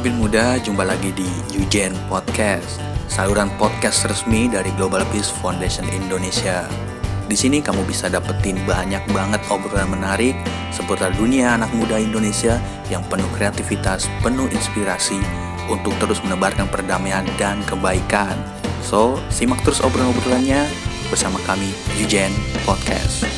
pemimpin muda, jumpa lagi di Eugen Podcast, saluran podcast resmi dari Global Peace Foundation Indonesia. Di sini kamu bisa dapetin banyak banget obrolan menarik seputar dunia anak muda Indonesia yang penuh kreativitas, penuh inspirasi untuk terus menebarkan perdamaian dan kebaikan. So, simak terus obrolan-obrolannya bersama kami Eugen Podcast.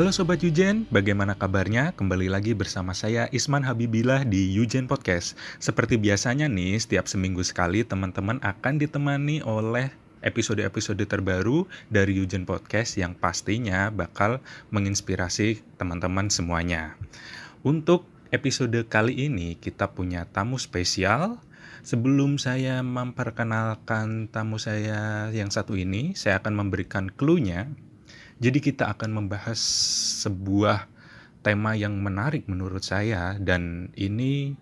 Halo Sobat Yujen, bagaimana kabarnya? Kembali lagi bersama saya Isman Habibillah di Yujen Podcast. Seperti biasanya nih, setiap seminggu sekali teman-teman akan ditemani oleh episode-episode terbaru dari Yujen Podcast yang pastinya bakal menginspirasi teman-teman semuanya. Untuk episode kali ini kita punya tamu spesial. Sebelum saya memperkenalkan tamu saya yang satu ini, saya akan memberikan clue-nya jadi kita akan membahas sebuah tema yang menarik menurut saya dan ini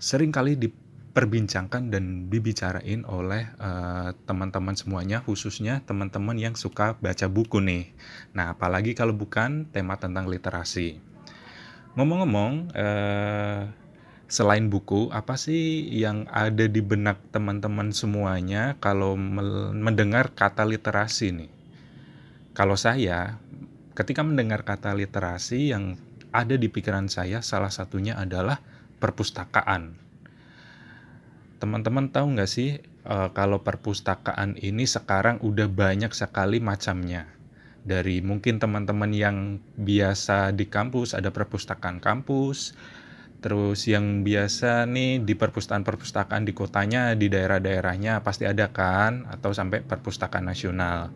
sering kali diperbincangkan dan dibicarain oleh uh, teman-teman semuanya khususnya teman-teman yang suka baca buku nih. Nah, apalagi kalau bukan tema tentang literasi. Ngomong-ngomong, uh, selain buku, apa sih yang ada di benak teman-teman semuanya kalau mendengar kata literasi nih? Kalau saya, ketika mendengar kata literasi yang ada di pikiran saya, salah satunya adalah perpustakaan. Teman-teman tahu nggak sih uh, kalau perpustakaan ini sekarang udah banyak sekali macamnya. Dari mungkin teman-teman yang biasa di kampus ada perpustakaan kampus, Terus yang biasa nih di perpustakaan-perpustakaan di kotanya, di daerah-daerahnya pasti ada kan, atau sampai perpustakaan nasional.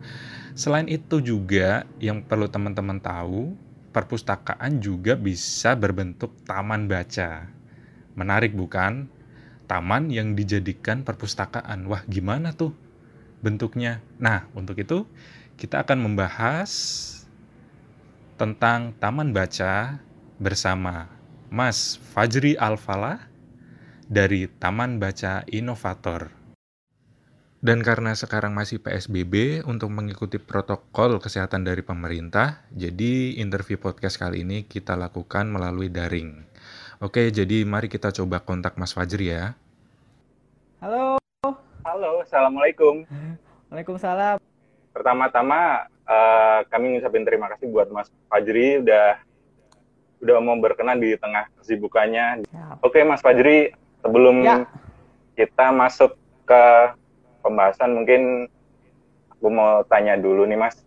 Selain itu juga yang perlu teman-teman tahu, perpustakaan juga bisa berbentuk taman baca. Menarik bukan? Taman yang dijadikan perpustakaan. Wah, gimana tuh bentuknya? Nah, untuk itu kita akan membahas tentang taman baca bersama Mas Fajri Alfala dari Taman Baca Inovator. Dan karena sekarang masih PSBB untuk mengikuti protokol kesehatan dari pemerintah, jadi interview podcast kali ini kita lakukan melalui daring. Oke, jadi mari kita coba kontak Mas Fajri ya. Halo. Halo, Assalamualaikum. Waalaikumsalam. Pertama-tama uh, kami ngucapin terima kasih buat Mas Fajri udah udah mau berkenan di tengah kesibukannya. Siap. Oke, Mas Fajri, sebelum ya. kita masuk ke pembahasan, mungkin aku mau tanya dulu nih, Mas,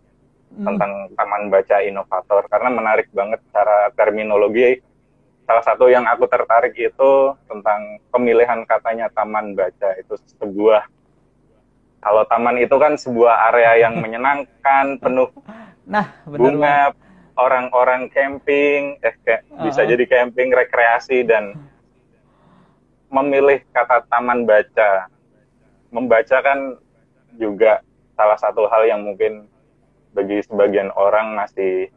hmm. tentang Taman Baca Inovator, karena menarik banget cara terminologi. Salah satu yang aku tertarik itu tentang pemilihan katanya Taman Baca itu sebuah kalau taman itu kan sebuah area yang menyenangkan, penuh nah, bunga, orang-orang camping, eh kayak uh -huh. bisa jadi camping rekreasi dan memilih kata taman baca. Membaca kan juga salah satu hal yang mungkin bagi sebagian orang masih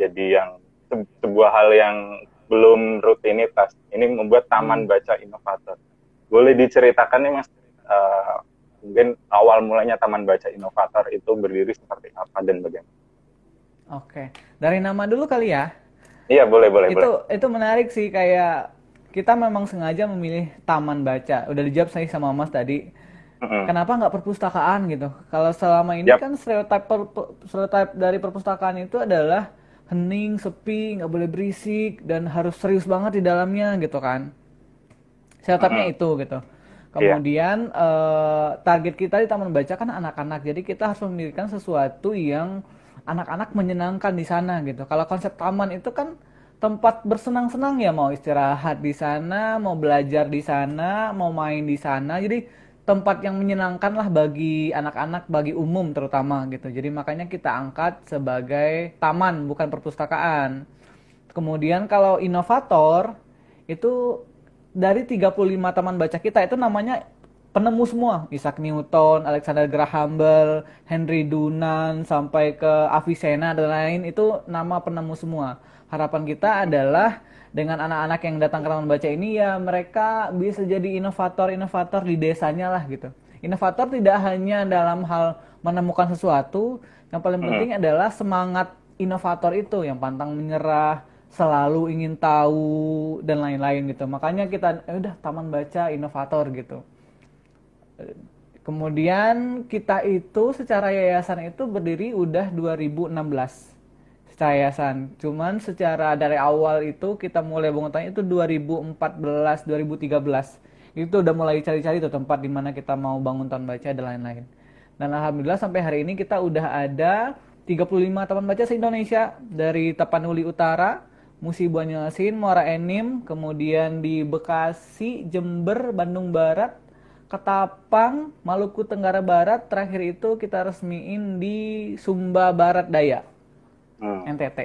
jadi yang se sebuah hal yang belum rutinitas. Ini membuat taman hmm. baca inovator. Boleh diceritakan nih Mas uh, mungkin awal mulanya taman baca inovator itu berdiri seperti apa dan bagaimana? Oke, dari nama dulu kali ya. Iya boleh boleh. Itu boleh. itu menarik sih kayak kita memang sengaja memilih taman baca. Udah dijawab saya sama Mas tadi. Mm-hmm. Kenapa nggak perpustakaan gitu? Kalau selama ini yep. kan stereotip per, stereotip dari perpustakaan itu adalah hening, sepi, nggak boleh berisik dan harus serius banget di dalamnya gitu kan. Stereotipnya mm-hmm. itu gitu. Iya. Kemudian yeah. uh, target kita di taman baca kan anak-anak. Jadi kita harus memilihkan sesuatu yang anak-anak menyenangkan di sana gitu. Kalau konsep taman itu kan tempat bersenang-senang ya mau istirahat di sana, mau belajar di sana, mau main di sana. Jadi tempat yang menyenangkan lah bagi anak-anak, bagi umum terutama gitu. Jadi makanya kita angkat sebagai taman bukan perpustakaan. Kemudian kalau inovator itu dari 35 taman baca kita itu namanya penemu semua Isaac Newton, Alexander Graham Bell, Henry Dunan sampai ke Avicenna dan lain itu nama penemu semua. Harapan kita adalah dengan anak-anak yang datang ke taman baca ini ya mereka bisa jadi inovator-inovator di desanya lah gitu. Inovator tidak hanya dalam hal menemukan sesuatu, yang paling penting adalah semangat inovator itu yang pantang menyerah, selalu ingin tahu dan lain-lain gitu. Makanya kita eh, udah taman baca inovator gitu. Kemudian kita itu secara yayasan itu berdiri udah 2016 secara yayasan. Cuman secara dari awal itu kita mulai bangun itu 2014 2013. Itu udah mulai cari-cari tuh tempat di mana kita mau bangun taman baca dan lain-lain. Dan alhamdulillah sampai hari ini kita udah ada 35 taman baca se-Indonesia dari Tapanuli Utara, Musi Banyuasin, Muara Enim, kemudian di Bekasi, Jember, Bandung Barat, Ketapang, Maluku Tenggara Barat, terakhir itu kita resmiin di Sumba Barat Daya, hmm. NTT.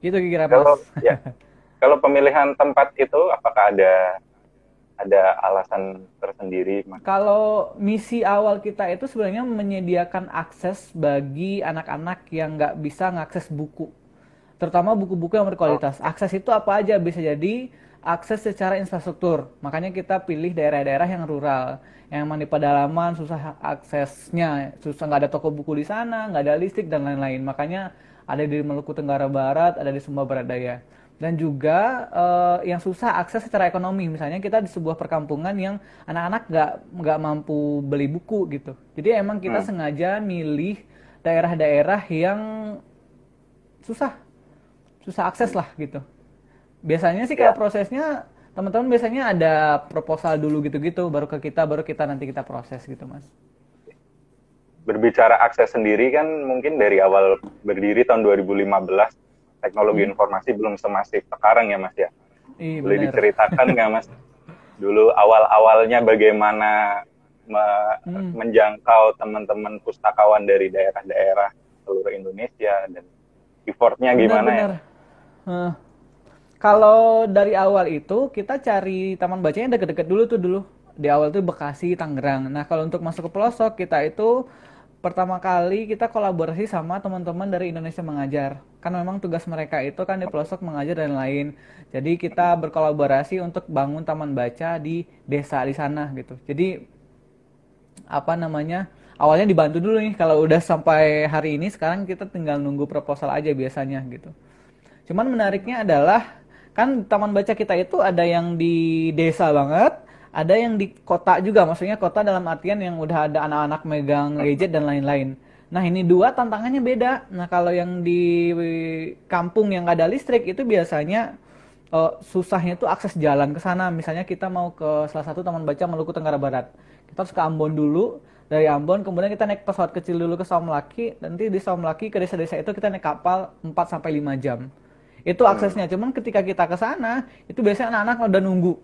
Gitu kira-kira kalau, ya. kalau pemilihan tempat itu apakah ada ada alasan tersendiri? Kalau misi awal kita itu sebenarnya menyediakan akses bagi anak-anak yang nggak bisa mengakses buku terutama buku-buku yang berkualitas. Oh. Akses itu apa aja bisa jadi akses secara infrastruktur. Makanya kita pilih daerah-daerah yang rural, yang emang di pedalaman susah aksesnya, susah nggak ada toko buku di sana, nggak ada listrik dan lain-lain. Makanya ada di Maluku Tenggara Barat, ada di Sumba Barat Daya. Dan juga uh, yang susah akses secara ekonomi, misalnya kita di sebuah perkampungan yang anak-anak nggak nggak mampu beli buku gitu. Jadi emang kita hmm. sengaja milih daerah-daerah yang susah susah akses lah gitu. Biasanya sih kalau ya. prosesnya teman-teman biasanya ada proposal dulu gitu-gitu, baru ke kita, baru kita nanti kita proses gitu mas. Berbicara akses sendiri kan mungkin dari awal berdiri tahun 2015 teknologi hmm. informasi belum semasif sekarang ya mas ya. Iya, Boleh bener. diceritakan nggak mas? Dulu awal-awalnya bagaimana me hmm. menjangkau teman-teman pustakawan dari daerah-daerah seluruh Indonesia dan effortnya gimana bener, bener. ya? Kalau dari awal itu kita cari taman bacanya deket-deket dulu tuh dulu. Di awal tuh Bekasi, Tangerang. Nah kalau untuk masuk ke pelosok kita itu pertama kali kita kolaborasi sama teman-teman dari Indonesia Mengajar. Kan memang tugas mereka itu kan di pelosok mengajar dan lain. Jadi kita berkolaborasi untuk bangun taman baca di desa di sana gitu. Jadi apa namanya? Awalnya dibantu dulu nih kalau udah sampai hari ini sekarang kita tinggal nunggu proposal aja biasanya gitu. Cuman menariknya adalah kan taman baca kita itu ada yang di desa banget, ada yang di kota juga. Maksudnya kota dalam artian yang udah ada anak-anak megang gadget dan lain-lain. Nah ini dua tantangannya beda. Nah kalau yang di kampung yang ada listrik itu biasanya uh, susahnya itu akses jalan ke sana. Misalnya kita mau ke salah satu taman baca Maluku Tenggara Barat, kita harus ke Ambon dulu. Dari Ambon kemudian kita naik pesawat kecil dulu ke Saumlaki, nanti di Saumlaki ke desa-desa itu kita naik kapal 4 sampai 5 jam itu hmm. aksesnya cuman ketika kita ke sana itu biasanya anak-anak udah nunggu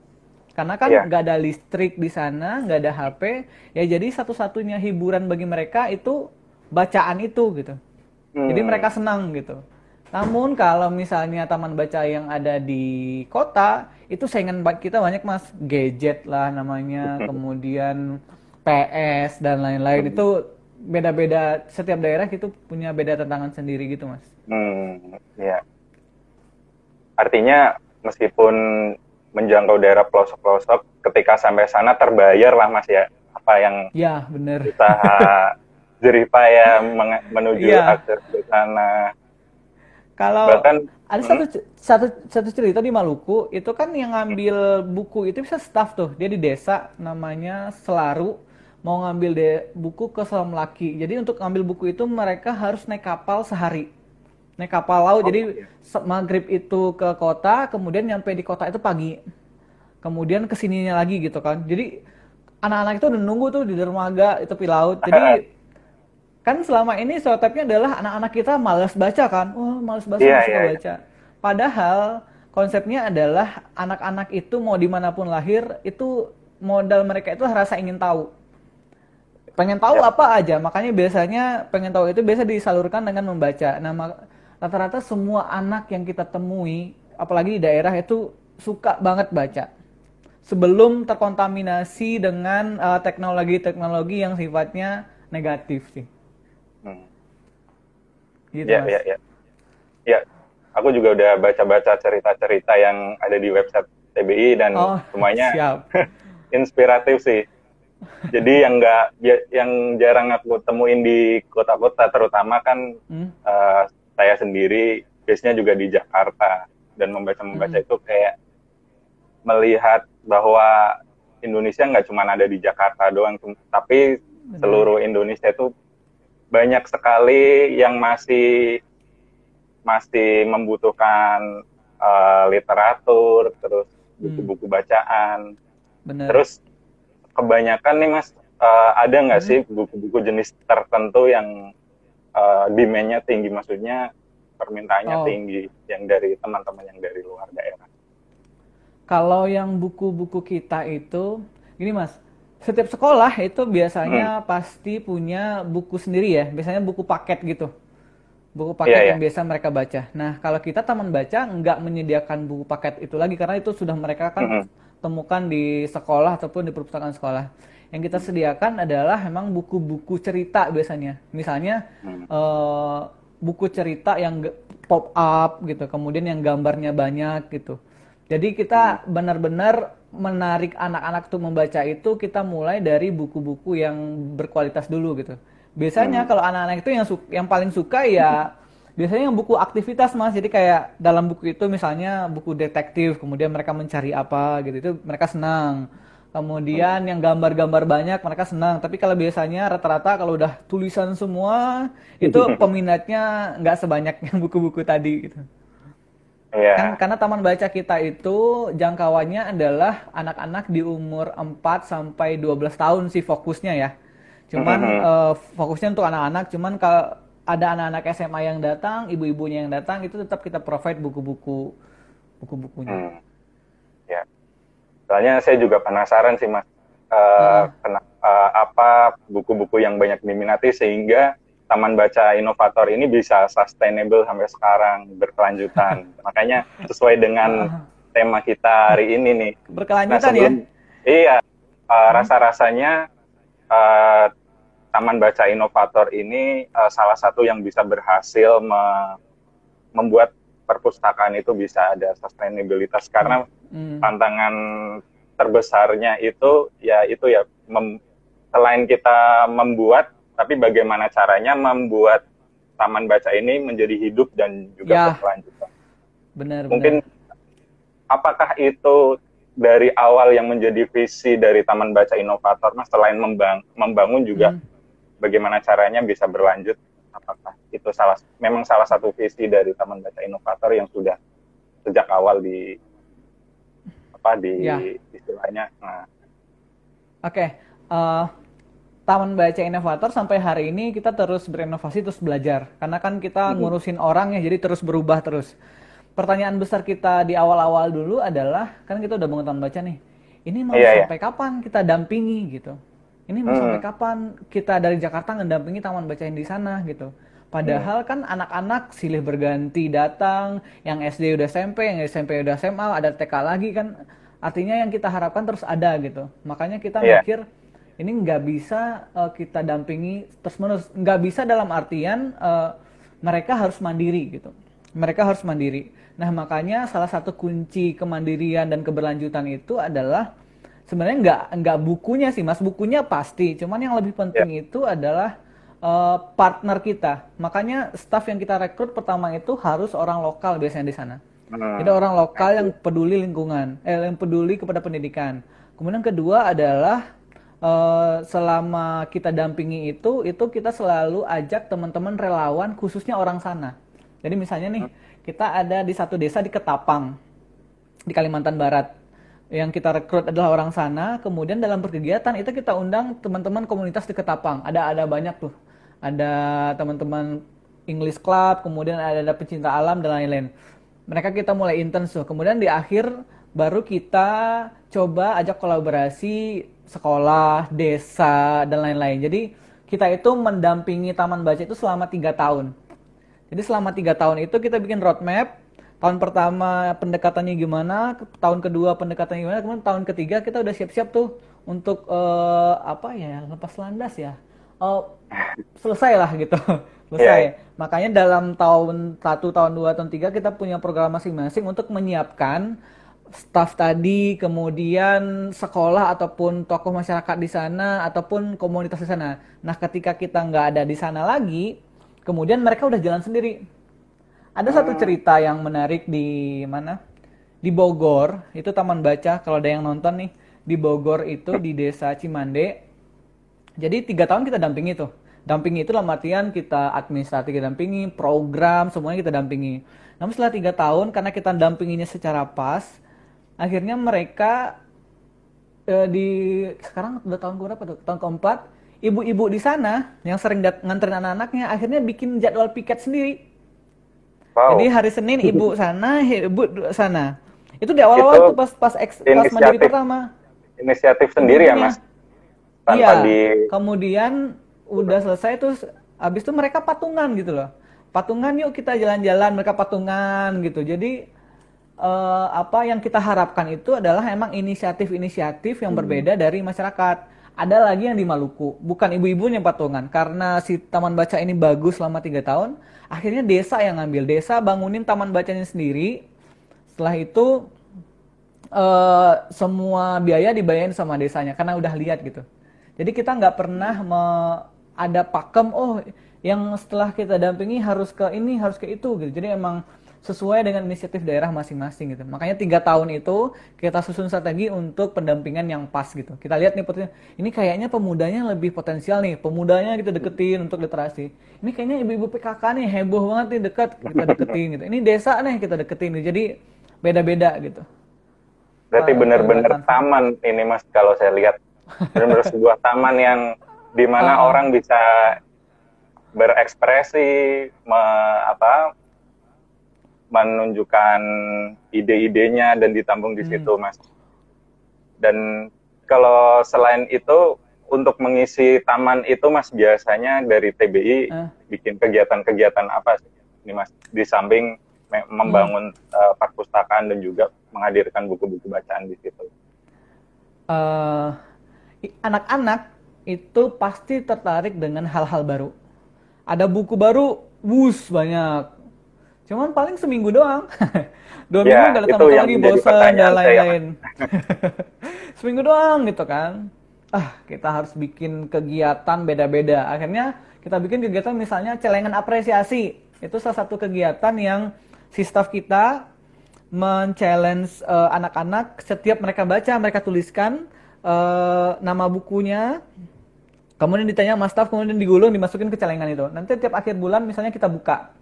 karena kan iya. nggak yeah. ada listrik di sana nggak ada HP ya jadi satu-satunya hiburan bagi mereka itu bacaan itu gitu hmm. jadi mereka senang gitu namun kalau misalnya taman baca yang ada di kota itu saingan kita banyak mas gadget lah namanya kemudian PS dan lain-lain hmm. itu beda-beda setiap daerah itu punya beda tantangan sendiri gitu mas. Hmm, ya. Artinya meskipun menjangkau daerah pelosok-pelosok, ketika sampai sana terbayar lah mas ya apa yang ya benar usaha jerih payah menuju ya. akses ke sana. Kalau Bahkan, ada satu hmm? satu satu cerita di Maluku itu kan yang ngambil buku itu bisa staff tuh dia di desa namanya Selaru mau ngambil de, buku ke Selam Laki. Jadi untuk ngambil buku itu mereka harus naik kapal sehari naik kapal laut. Oh, jadi iya. maghrib itu ke kota, kemudian nyampe di kota itu pagi. Kemudian ke sininya lagi gitu kan. Jadi anak-anak itu udah nunggu tuh di dermaga itu tepi laut. Jadi kan selama ini stereotipnya adalah anak-anak kita malas baca kan. Wah, oh, malas baca, yeah, yeah, iya. baca. Padahal konsepnya adalah anak-anak itu mau di mana pun lahir itu modal mereka itu rasa ingin tahu pengen tahu yep. apa aja makanya biasanya pengen tahu itu biasa disalurkan dengan membaca nah rata-rata semua anak yang kita temui, apalagi di daerah itu suka banget baca. Sebelum terkontaminasi dengan teknologi teknologi-teknologi yang sifatnya negatif sih. Hmm. Gitu, ya, mas. ya, ya. Ya, aku juga udah baca-baca cerita-cerita yang ada di website TBI dan oh, semuanya inspiratif sih. Jadi yang enggak yang jarang aku temuin di kota-kota terutama kan hmm? uh, saya sendiri base-nya juga di Jakarta dan membaca-membaca hmm. itu kayak melihat bahwa Indonesia nggak cuma ada di Jakarta doang, tapi seluruh Indonesia itu banyak sekali yang masih masih membutuhkan uh, literatur, terus hmm. buku-buku bacaan. Bener. Terus kebanyakan nih mas, uh, ada nggak hmm. sih buku-buku jenis tertentu yang uh, demand-nya tinggi, maksudnya permintaannya oh. tinggi, yang dari teman-teman yang dari luar daerah? Kalau yang buku-buku kita itu, gini mas, setiap sekolah itu biasanya hmm. pasti punya buku sendiri ya, biasanya buku paket gitu buku paket yeah, yeah. yang biasa mereka baca. Nah, kalau kita taman baca nggak menyediakan buku paket itu lagi karena itu sudah mereka kan mm -hmm. temukan di sekolah ataupun di perpustakaan sekolah. Yang kita sediakan adalah memang buku-buku cerita biasanya. Misalnya mm. uh, buku cerita yang pop up gitu, kemudian yang gambarnya banyak gitu. Jadi kita mm. benar-benar menarik anak-anak untuk membaca itu kita mulai dari buku-buku yang berkualitas dulu gitu biasanya hmm. kalau anak-anak itu yang yang paling suka ya biasanya yang buku aktivitas mas jadi kayak dalam buku itu misalnya buku detektif kemudian mereka mencari apa gitu itu mereka senang kemudian yang gambar-gambar banyak mereka senang tapi kalau biasanya rata-rata kalau udah tulisan semua itu peminatnya nggak sebanyak yang buku-buku tadi gitu yeah. kan karena taman baca kita itu jangkauannya adalah anak-anak di umur 4 sampai 12 tahun sih fokusnya ya Cuman uh, fokusnya untuk anak-anak, cuman kalau ada anak-anak SMA yang datang, ibu-ibunya yang datang, itu tetap kita provide buku-buku buku-bukunya. Hmm. Ya. Soalnya saya juga penasaran sih, Mas. Uh, hmm. uh, apa buku-buku yang banyak diminati sehingga Taman Baca Inovator ini bisa sustainable sampai sekarang, berkelanjutan. Makanya sesuai dengan tema kita hari ini nih. Berkelanjutan nah, sebelum, ya? Iya. Uh, hmm. Rasa-rasanya uh, Taman Baca Inovator ini uh, salah satu yang bisa berhasil me membuat perpustakaan itu bisa ada sustainabilitas karena hmm. Tantangan terbesarnya itu ya itu ya mem, selain kita membuat tapi bagaimana caranya membuat taman baca ini menjadi hidup dan juga ya. berkelanjutan. Benar. Mungkin benar. apakah itu dari awal yang menjadi visi dari Taman Baca Inovator, mas selain membang membangun juga hmm bagaimana caranya bisa berlanjut apakah itu salah memang salah satu visi dari Taman Baca Inovator yang sudah sejak awal di apa di ya. istilahnya nah oke okay. uh, eh, Taman Baca Inovator sampai hari ini kita terus berinovasi terus belajar karena kan kita hmm. ngurusin orang ya jadi terus berubah terus pertanyaan besar kita di awal-awal dulu adalah kan kita udah bangun Taman Baca nih ini mau yeah, iya. sampai yeah. kapan kita dampingi gitu ini mau hmm. sampai kapan kita dari Jakarta ngedampingi taman bacain di sana gitu padahal hmm. kan anak-anak silih berganti datang yang SD udah SMP yang SMP udah SMA ada TK lagi kan. Artinya yang kita harapkan terus ada gitu. Makanya kita yeah. mikir ini nggak bisa uh, kita dampingi terus menerus nggak bisa dalam artian uh, mereka harus mandiri gitu. Mereka harus mandiri. Nah makanya salah satu kunci kemandirian dan keberlanjutan itu adalah sebenarnya nggak nggak bukunya sih mas. Bukunya pasti. Cuman yang lebih penting yeah. itu adalah uh, partner kita makanya staff yang kita rekrut pertama itu harus orang lokal biasanya di sana hmm. jadi orang lokal yang peduli lingkungan eh yang peduli kepada pendidikan kemudian kedua adalah uh, selama kita dampingi itu itu kita selalu ajak teman-teman relawan khususnya orang sana jadi misalnya nih hmm. kita ada di satu desa di Ketapang di Kalimantan Barat yang kita rekrut adalah orang sana. Kemudian dalam berkegiatan itu kita undang teman-teman komunitas di Ketapang. Ada ada banyak tuh. Ada teman-teman English Club, kemudian ada, ada pecinta alam dan lain-lain. Mereka kita mulai intens tuh. Kemudian di akhir baru kita coba ajak kolaborasi sekolah, desa dan lain-lain. Jadi kita itu mendampingi Taman Baca itu selama tiga tahun. Jadi selama tiga tahun itu kita bikin roadmap, tahun pertama pendekatannya gimana, tahun kedua pendekatannya gimana, kemudian tahun ketiga kita udah siap-siap tuh untuk uh, apa ya lepas landas ya, uh, selesai lah gitu, selesai. Yeah. Makanya dalam tahun satu, tahun dua, tahun tiga kita punya program masing-masing untuk menyiapkan staff tadi, kemudian sekolah ataupun tokoh masyarakat di sana ataupun komunitas di sana. Nah, ketika kita nggak ada di sana lagi, kemudian mereka udah jalan sendiri Ada satu hmm. cerita yang menarik di mana? Di Bogor, itu taman baca. Kalau ada yang nonton nih, di Bogor itu di desa Cimande. Jadi tiga tahun kita dampingi tuh. Dampingi itu dalam artian kita administratif kita dampingi, program semuanya kita dampingi. Namun setelah tiga tahun karena kita dampinginya secara pas, akhirnya mereka eh, di sekarang udah tahun berapa tuh? Tahun keempat, ibu-ibu di sana yang sering nganterin anak-anaknya akhirnya bikin jadwal piket sendiri. Wow. Jadi hari Senin ibu sana, ibu sana. Itu di awal-awal tuh pas pas eks, pas mandiri pertama. Inisiatif sendiri ya, Mas. Tanpa iya. Di... Kemudian udah selesai terus habis itu mereka patungan gitu loh. Patungan yuk kita jalan-jalan, mereka patungan gitu. Jadi uh, apa yang kita harapkan itu adalah emang inisiatif-inisiatif yang hmm. berbeda dari masyarakat. Ada lagi yang di Maluku, bukan ibu-ibunya patungan. Karena si taman baca ini bagus selama tiga tahun, akhirnya desa yang ngambil. Desa bangunin taman bacanya sendiri. Setelah itu uh, semua biaya dibayarin sama desanya karena udah lihat gitu. Jadi kita nggak pernah me ada pakem oh yang setelah kita dampingi harus ke ini harus ke itu gitu. Jadi emang sesuai dengan inisiatif daerah masing-masing gitu. Makanya tiga tahun itu kita susun strategi untuk pendampingan yang pas gitu. Kita lihat nih ini kayaknya pemudanya lebih potensial nih pemudanya kita deketin untuk literasi. Ini kayaknya ibu-ibu PKK nih heboh banget nih dekat kita deketin gitu. Ini desa nih kita deketin gitu. jadi beda-beda gitu. Berarti benar-benar taman ini mas kalau saya lihat benar-benar sebuah taman yang di mana uh, orang bisa berekspresi, me, apa, menunjukkan ide-idenya dan ditampung di hmm. situ, mas. Dan kalau selain itu untuk mengisi taman itu, mas biasanya dari TBI uh. bikin kegiatan-kegiatan apa sih, ini mas? Di samping membangun hmm. uh, perpustakaan dan juga menghadirkan buku-buku bacaan di situ. Uh, anak-anak itu pasti tertarik dengan hal-hal baru. Ada buku baru, wus banyak. Cuman paling seminggu doang. Dua minggu ya, nggak datang lagi, bosan dan lain-lain. seminggu doang gitu kan. Ah, kita harus bikin kegiatan beda-beda. Akhirnya kita bikin kegiatan misalnya celengan apresiasi. Itu salah satu kegiatan yang si staff kita men-challenge uh, anak-anak setiap mereka baca, mereka tuliskan uh, nama bukunya, kemudian ditanya mas staff, kemudian digulung, dimasukin ke celengan itu. Nanti tiap akhir bulan misalnya kita buka,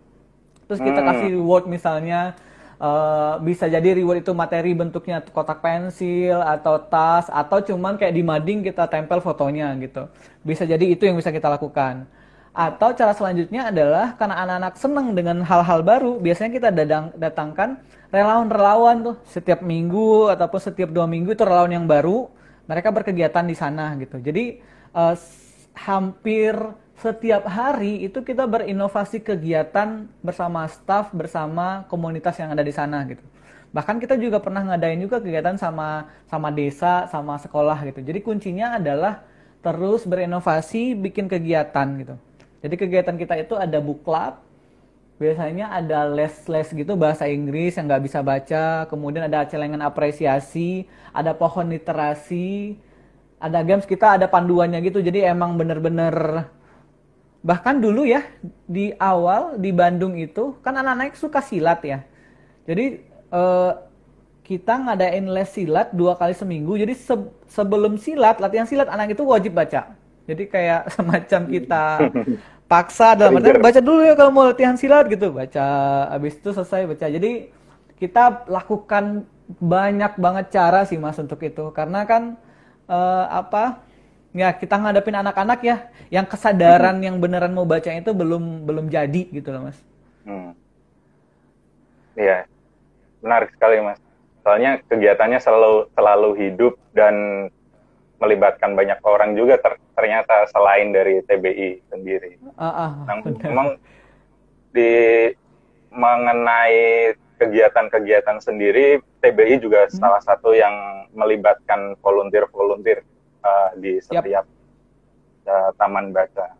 terus kita hmm. kasih reward misalnya, uh, bisa jadi reward itu materi bentuknya kotak pensil atau tas atau cuman kayak di mading kita tempel fotonya gitu. Bisa jadi itu yang bisa kita lakukan. Atau cara selanjutnya adalah karena anak-anak seneng dengan hal-hal baru, biasanya kita datang, datangkan relawan-relawan tuh setiap minggu ataupun setiap dua minggu itu relawan yang baru mereka berkegiatan di sana gitu. Jadi uh, hampir setiap hari itu kita berinovasi kegiatan bersama staff, bersama komunitas yang ada di sana gitu. Bahkan kita juga pernah ngadain juga kegiatan sama sama desa, sama sekolah gitu. Jadi kuncinya adalah terus berinovasi, bikin kegiatan gitu. Jadi kegiatan kita itu ada book club, biasanya ada les-les gitu bahasa Inggris yang nggak bisa baca, kemudian ada celengan apresiasi, ada pohon literasi, ada games kita ada panduannya gitu, jadi emang bener-bener bahkan dulu ya di awal di Bandung itu kan anak-anak suka silat ya, jadi eh, kita ngadain les silat dua kali seminggu, jadi se sebelum silat latihan silat anak itu wajib baca, jadi kayak semacam kita paksa dalam artian baca dulu ya kalau mau latihan silat gitu. Baca habis itu selesai baca. Jadi kita lakukan banyak banget cara sih mas untuk itu. Karena kan uh, apa ya kita ngadepin anak-anak ya yang kesadaran yang beneran mau baca itu belum belum jadi gitu loh mas. Hmm. iya. Menarik sekali mas. Soalnya kegiatannya selalu selalu hidup dan melibatkan banyak orang juga ter, ternyata selain dari TBI sendiri. Uh, uh, nah, memang di mengenai kegiatan-kegiatan sendiri TBI juga hmm. salah satu yang melibatkan volunteer-volunteer uh, di setiap yep. uh, taman baca.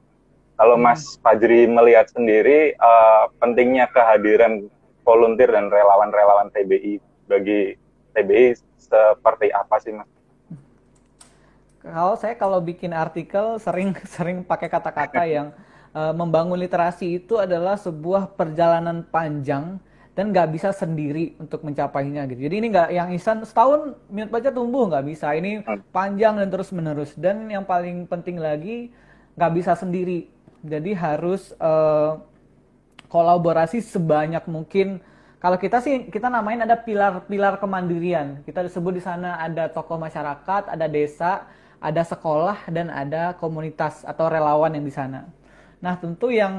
Kalau hmm. Mas Fajri melihat sendiri uh, pentingnya kehadiran volunteer dan relawan-relawan TBI bagi TBI seperti apa sih Mas? Kalau saya kalau bikin artikel sering sering pakai kata-kata yang uh, membangun literasi itu adalah sebuah perjalanan panjang dan nggak bisa sendiri untuk mencapainya gitu. Jadi ini nggak yang instan setahun minat baca tumbuh nggak bisa. Ini hmm. panjang dan terus menerus. Dan yang paling penting lagi nggak bisa sendiri. Jadi harus uh, kolaborasi sebanyak mungkin. Kalau kita sih kita namain ada pilar-pilar kemandirian. Kita disebut di sana ada tokoh masyarakat, ada desa, ada sekolah dan ada komunitas atau relawan yang di sana. Nah, tentu yang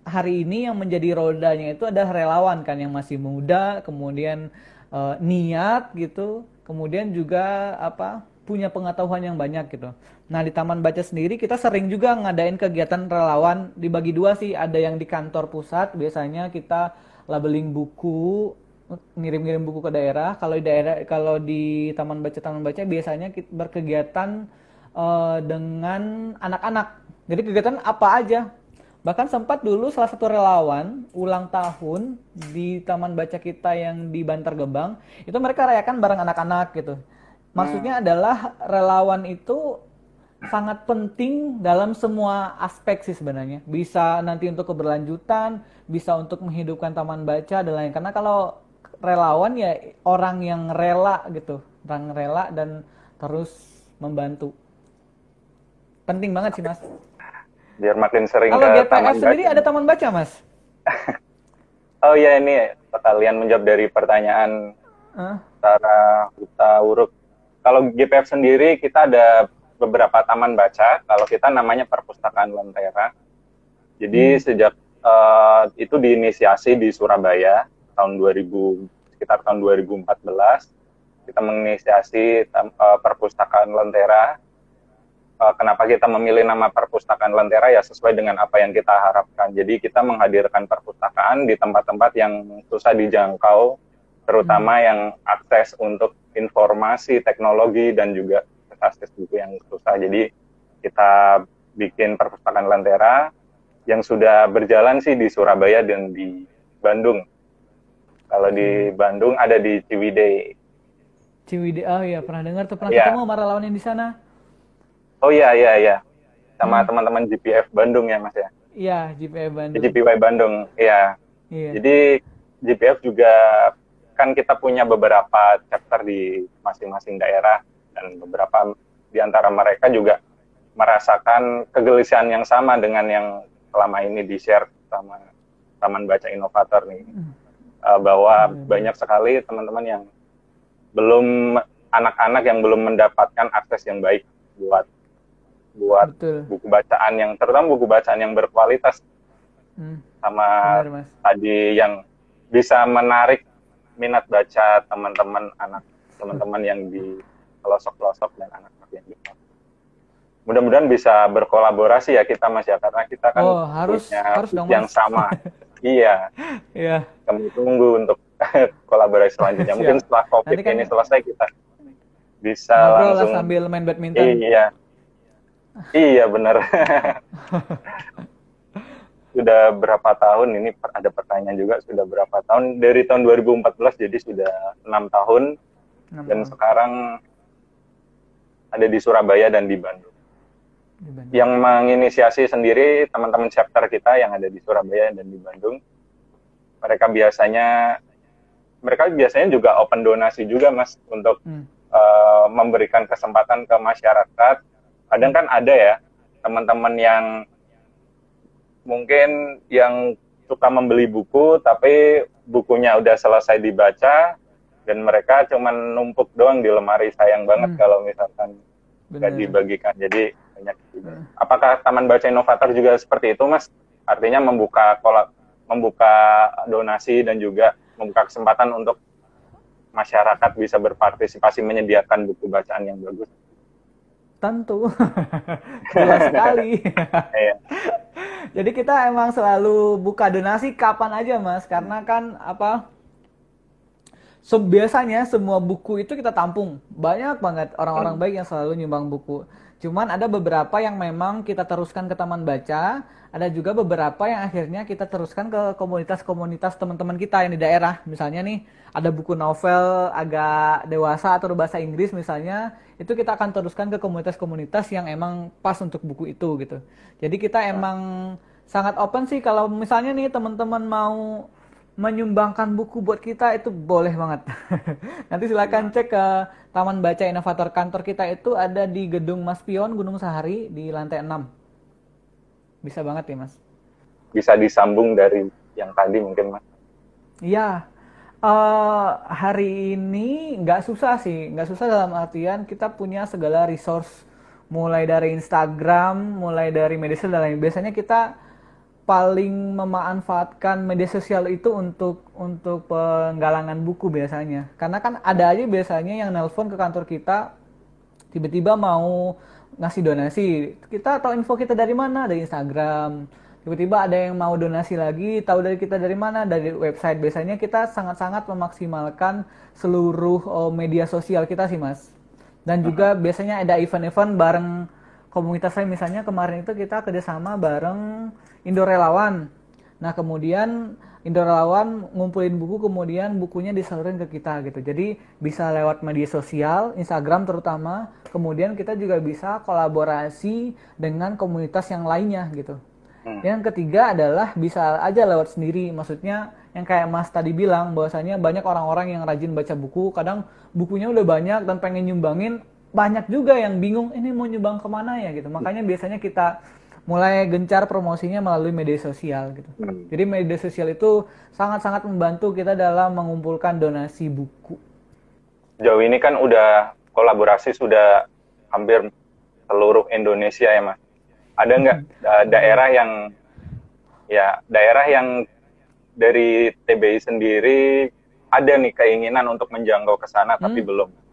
hari ini yang menjadi rodanya itu ada relawan kan yang masih muda, kemudian uh, niat gitu, kemudian juga apa? punya pengetahuan yang banyak gitu. Nah, di Taman Baca sendiri kita sering juga ngadain kegiatan relawan dibagi dua sih, ada yang di kantor pusat, biasanya kita labeling buku, ngirim-ngirim buku ke daerah. Kalau di daerah kalau di Taman Baca Taman Baca biasanya kita berkegiatan uh, dengan anak-anak jadi kegiatan apa aja. Bahkan sempat dulu salah satu relawan ulang tahun di taman baca kita yang di Bantar Gebang, itu mereka rayakan bareng anak-anak gitu. Maksudnya hmm. adalah relawan itu sangat penting dalam semua aspek sih sebenarnya. Bisa nanti untuk keberlanjutan, bisa untuk menghidupkan taman baca dan lain. Karena kalau relawan ya orang yang rela gitu, orang rela dan terus membantu. Penting banget sih mas biar makin sering Kalau ke GPF sendiri baca. ada taman baca, Mas? oh iya ini kalian menjawab dari pertanyaan uh. Sarah Huta Uruk. Kalau GPF sendiri kita ada beberapa taman baca. Kalau kita namanya Perpustakaan Lentera. Jadi hmm. sejak uh, itu diinisiasi di Surabaya tahun 2000 sekitar tahun 2014 kita menginisiasi uh, Perpustakaan Lentera uh, kenapa kita memilih nama perpustakaan Lentera ya sesuai dengan apa yang kita harapkan. Jadi kita menghadirkan perpustakaan di tempat-tempat yang susah dijangkau, terutama hmm. yang akses untuk informasi, teknologi dan juga akses buku yang susah. Jadi kita bikin perpustakaan Lentera yang sudah berjalan sih di Surabaya dan di Bandung. Kalau di hmm. Bandung ada di Ciwidey. Ciwidey, oh iya pernah dengar tuh pernah ya. ketemu sama relawan yang di sana. Oh iya iya iya. Sama hmm. teman-teman GPF Bandung ya Mas ya. Iya, GPF Bandung. GPY Bandung, iya. Iya. Jadi GPF juga kan kita punya beberapa chapter di masing-masing daerah dan beberapa di antara mereka juga merasakan kegelisahan yang sama dengan yang selama ini di-share sama Taman Baca Inovator nih. Hmm. Uh, bahwa hmm. banyak sekali teman-teman yang belum anak-anak yang belum mendapatkan akses yang baik buat buat Betul. buku bacaan yang terutama buku bacaan yang berkualitas hmm. sama Benar, tadi yang bisa menarik minat baca teman-teman anak teman-teman yang di pelosok-pelosok dan anak-anak yang di mudah-mudahan bisa berkolaborasi ya kita mas ya karena kita kan oh, harus, punya harus dong, yang sama iya. Iya. Kami tunggu untuk kolaborasi selanjutnya. Mungkin setelah covid kan, ini selesai kita bisa langsung sambil main badminton. Iya. Iya benar. sudah berapa tahun ini ada pertanyaan juga sudah berapa tahun? Dari tahun 2014 jadi sudah enam tahun. 6 dan tahun. sekarang ada di Surabaya dan di Bandung. Yang menginisiasi sendiri teman-teman chapter kita yang ada di Surabaya dan di Bandung. Mereka biasanya mereka biasanya juga open donasi juga mas untuk hmm. uh, memberikan kesempatan ke masyarakat kadang kan ada ya teman-teman yang mungkin yang suka membeli buku tapi bukunya udah selesai dibaca dan mereka cuma numpuk doang di lemari sayang banget hmm. kalau misalkan nggak dibagikan jadi banyak juga. Hmm. Apakah Taman Baca Inovator juga seperti itu mas? Artinya membuka kolak, membuka donasi dan juga membuka kesempatan untuk masyarakat bisa berpartisipasi menyediakan buku bacaan yang bagus. Tentu, jelas sekali. Iya. Jadi kita emang selalu buka donasi kapan aja mas, karena kan apa? So, biasanya semua buku itu kita tampung. Banyak banget orang-orang hmm. baik yang selalu nyumbang buku. Cuman ada beberapa yang memang kita teruskan ke taman baca, ada juga beberapa yang akhirnya kita teruskan ke komunitas-komunitas teman-teman kita yang di daerah. Misalnya nih, ada buku novel agak dewasa atau bahasa Inggris misalnya, itu kita akan teruskan ke komunitas-komunitas yang emang pas untuk buku itu gitu. Jadi kita emang sangat open sih kalau misalnya nih teman-teman mau menyumbangkan buku buat kita itu boleh banget. Nanti silakan cek ke Taman Baca Inovator kantor kita itu ada di Gedung Mas Pion Gunung Sahari di lantai 6. Bisa banget ya, Mas. Bisa disambung dari yang tadi mungkin, Mas. Iya. Uh, hari ini nggak susah sih, nggak susah dalam artian kita punya segala resource mulai dari Instagram, mulai dari media sosial dan lain. Biasanya kita paling memanfaatkan media sosial itu untuk untuk penggalangan buku biasanya. Karena kan ada aja biasanya yang nelpon ke kantor kita tiba-tiba mau ngasih donasi. Kita tahu info kita dari mana? Dari Instagram. Tiba-tiba ada yang mau donasi lagi, tahu dari kita dari mana? Dari website. Biasanya kita sangat-sangat memaksimalkan seluruh oh, media sosial kita sih, Mas. Dan juga biasanya ada event-event bareng komunitas saya misalnya kemarin itu kita kerjasama bareng Indo Relawan. Nah kemudian Indo Relawan ngumpulin buku kemudian bukunya disalurin ke kita gitu. Jadi bisa lewat media sosial, Instagram terutama. Kemudian kita juga bisa kolaborasi dengan komunitas yang lainnya gitu. Hmm. Yang ketiga adalah bisa aja lewat sendiri. Maksudnya yang kayak Mas tadi bilang bahwasanya banyak orang-orang yang rajin baca buku, kadang bukunya udah banyak dan pengen nyumbangin, banyak juga yang bingung ini mau nyumbang ke mana ya gitu. Makanya biasanya kita mulai gencar promosinya melalui media sosial gitu. Hmm. Jadi media sosial itu sangat-sangat membantu kita dalam mengumpulkan donasi buku. Jauh ini kan udah kolaborasi sudah hampir seluruh Indonesia ya mas. Ada nggak hmm. daerah yang ya daerah yang dari TBI sendiri ada nih keinginan untuk menjangkau ke sana hmm. tapi belum.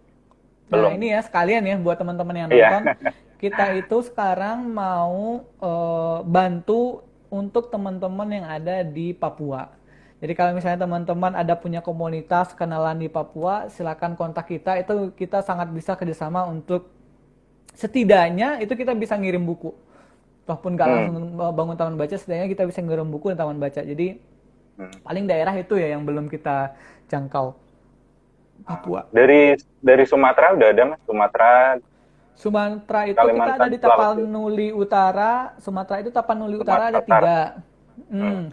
Belum. Nah ini ya sekalian ya buat teman-teman yang iya. nonton. Yeah. kita itu sekarang mau uh, bantu untuk teman-teman yang ada di Papua. Jadi kalau misalnya teman-teman ada punya komunitas kenalan di Papua, silakan kontak kita. Itu kita sangat bisa kerjasama untuk setidaknya itu kita bisa ngirim buku. Walaupun nggak hmm. langsung bangun taman baca, setidaknya kita bisa ngirim buku di taman baca. Jadi hmm. paling daerah itu ya yang belum kita jangkau. Papua. Dari dari Sumatera udah ada mas Sumatera Sumatera itu Kalimantan kita ada di Tapanuli Utara. Sumatera itu Tapanuli Utara ada tiga. Hmm. hmm.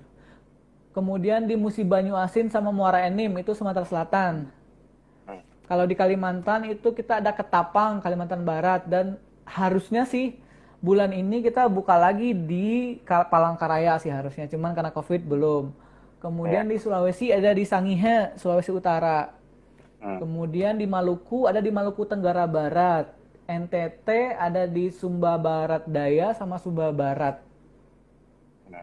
Kemudian di Musi Banyu Asin sama Muara Enim itu Sumatera Selatan. Hmm. Kalau di Kalimantan itu kita ada Ketapang, Kalimantan Barat dan harusnya sih bulan ini kita buka lagi di Palangkaraya sih harusnya, cuman karena Covid belum. Kemudian ya. di Sulawesi ada di Sangihe, Sulawesi Utara. Hmm. Kemudian di Maluku ada di Maluku Tenggara Barat. NTT ada di Sumba Barat Daya sama Sumba Barat.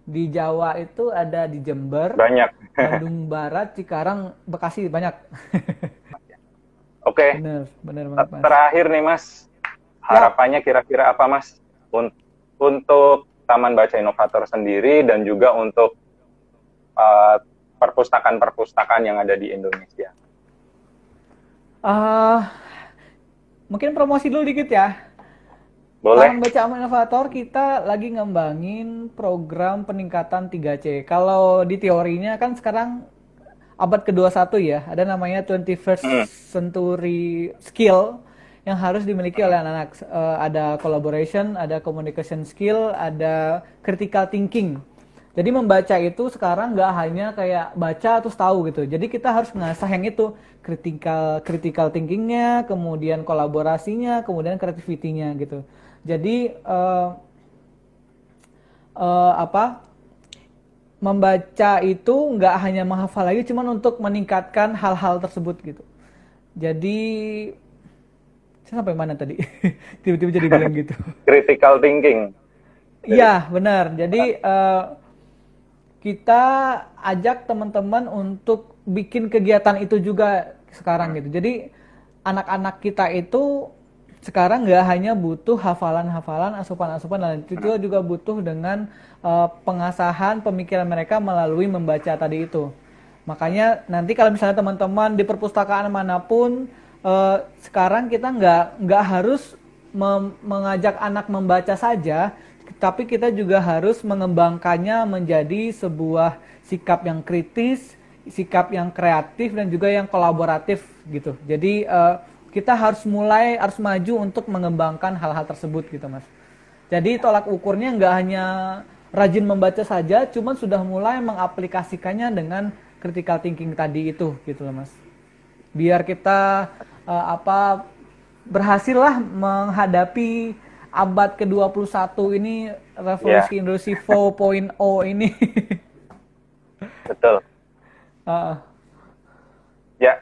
Di Jawa itu ada di Jember. Banyak. Bandung Barat, Cikarang, Bekasi banyak. Oke. Okay. Benar, benar banget. Mas. Terakhir nih Mas, harapannya kira-kira apa Mas untuk Taman Baca Inovator sendiri dan juga untuk uh, perpustakaan-perpustakaan yang ada di Indonesia? Uh, mungkin promosi dulu dikit ya. Boleh. Kalau baca aman inovator kita lagi ngembangin program peningkatan 3C. Kalau di teorinya kan sekarang abad ke-21 ya, ada namanya 21st hmm. century skill yang harus dimiliki oleh anak-anak. Uh, ada collaboration, ada communication skill, ada critical thinking. Jadi membaca itu sekarang nggak hanya kayak baca terus tahu gitu. Jadi kita harus mengasah yang itu critical critical thinkingnya, kemudian kolaborasinya, kemudian creativity-nya gitu. Jadi uh, uh, apa? Membaca itu nggak hanya menghafal lagi, cuman untuk meningkatkan hal-hal tersebut gitu. Jadi saya sampai mana tadi? Tiba-tiba jadi bilang gitu. Critical thinking. Iya benar. Jadi uh, kita ajak teman-teman untuk bikin kegiatan itu juga sekarang gitu. Jadi anak-anak kita itu sekarang nggak hanya butuh hafalan-hafalan, asupan-asupan, dan itu juga butuh dengan uh, pengasahan pemikiran mereka melalui membaca tadi itu. Makanya nanti kalau misalnya teman-teman di perpustakaan mana pun uh, sekarang kita nggak nggak harus mengajak anak membaca saja, tapi kita juga harus mengembangkannya menjadi sebuah sikap yang kritis, sikap yang kreatif dan juga yang kolaboratif gitu. Jadi uh, kita harus mulai harus maju untuk mengembangkan hal-hal tersebut gitu mas. Jadi tolak ukurnya nggak hanya rajin membaca saja, cuman sudah mulai mengaplikasikannya dengan critical thinking tadi itu, gitu loh mas. Biar kita uh, apa berhasillah menghadapi abad ke-21 ini revolusi yeah. Industri 4.0 ini. Betul. Uh. Ya,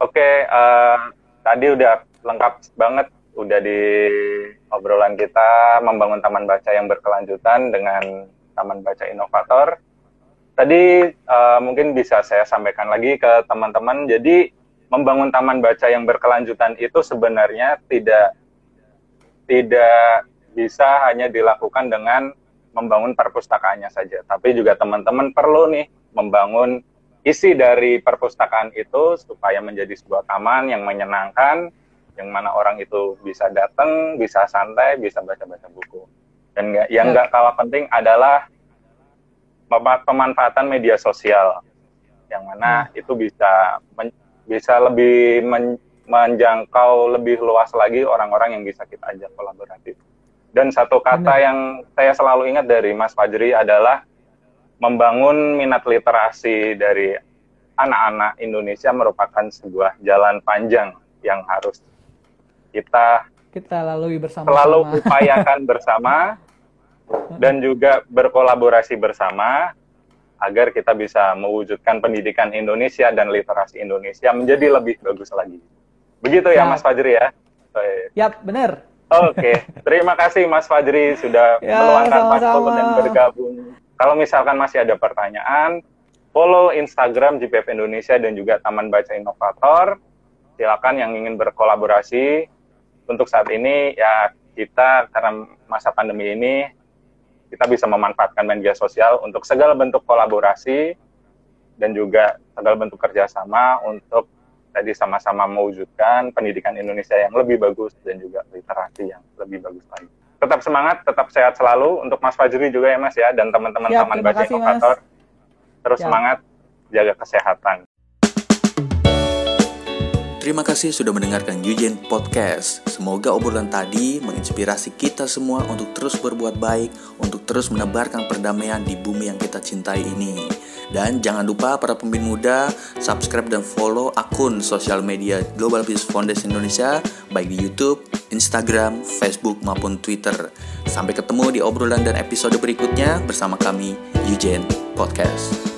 oke. Okay, uh, tadi udah lengkap banget, udah di obrolan kita membangun taman baca yang berkelanjutan dengan taman baca inovator. Tadi uh, mungkin bisa saya sampaikan lagi ke teman-teman. Jadi membangun taman baca yang berkelanjutan itu sebenarnya tidak tidak bisa hanya dilakukan dengan membangun perpustakaannya saja, tapi juga teman-teman perlu nih membangun isi dari perpustakaan itu supaya menjadi sebuah taman yang menyenangkan, yang mana orang itu bisa datang, bisa santai, bisa baca-baca buku. Dan gak, yang ya. nggak kalah penting adalah pemanfaatan media sosial, yang mana hmm. itu bisa men, bisa lebih men, menjangkau lebih luas lagi orang-orang yang bisa kita ajak kolaboratif. Dan satu kata yang saya selalu ingat dari Mas Fajri adalah membangun minat literasi dari anak-anak Indonesia merupakan sebuah jalan panjang yang harus kita kita lalui bersama selalu upayakan bersama dan juga berkolaborasi bersama agar kita bisa mewujudkan pendidikan Indonesia dan literasi Indonesia menjadi lebih bagus lagi. Begitu ya, ya. Mas Fajri ya? Ya, benar. Oke, terima kasih Mas Fajri sudah ya, meluangkan waktu dan bergabung. Kalau misalkan masih ada pertanyaan, follow Instagram GPF Indonesia dan juga Taman Baca Inovator. Silakan yang ingin berkolaborasi. Untuk saat ini ya kita karena masa pandemi ini kita bisa memanfaatkan media sosial untuk segala bentuk kolaborasi dan juga segala bentuk kerjasama untuk tadi sama-sama mewujudkan pendidikan Indonesia yang lebih bagus dan juga literasi yang lebih bagus lagi. Tetap semangat, tetap sehat selalu untuk Mas Fajri juga ya Mas ya dan teman-teman ya, Taman Baca Inovator. Terus ya. semangat, jaga kesehatan. Terima kasih sudah mendengarkan Yujen Podcast. Semoga obrolan tadi menginspirasi kita semua untuk terus berbuat baik, untuk terus menebarkan perdamaian di bumi yang kita cintai ini. Dan jangan lupa para pemimpin muda, subscribe dan follow akun sosial media Global Peace Foundation Indonesia, baik di YouTube, Instagram, Facebook, maupun Twitter. Sampai ketemu di obrolan dan episode berikutnya bersama kami, Yujen Podcast.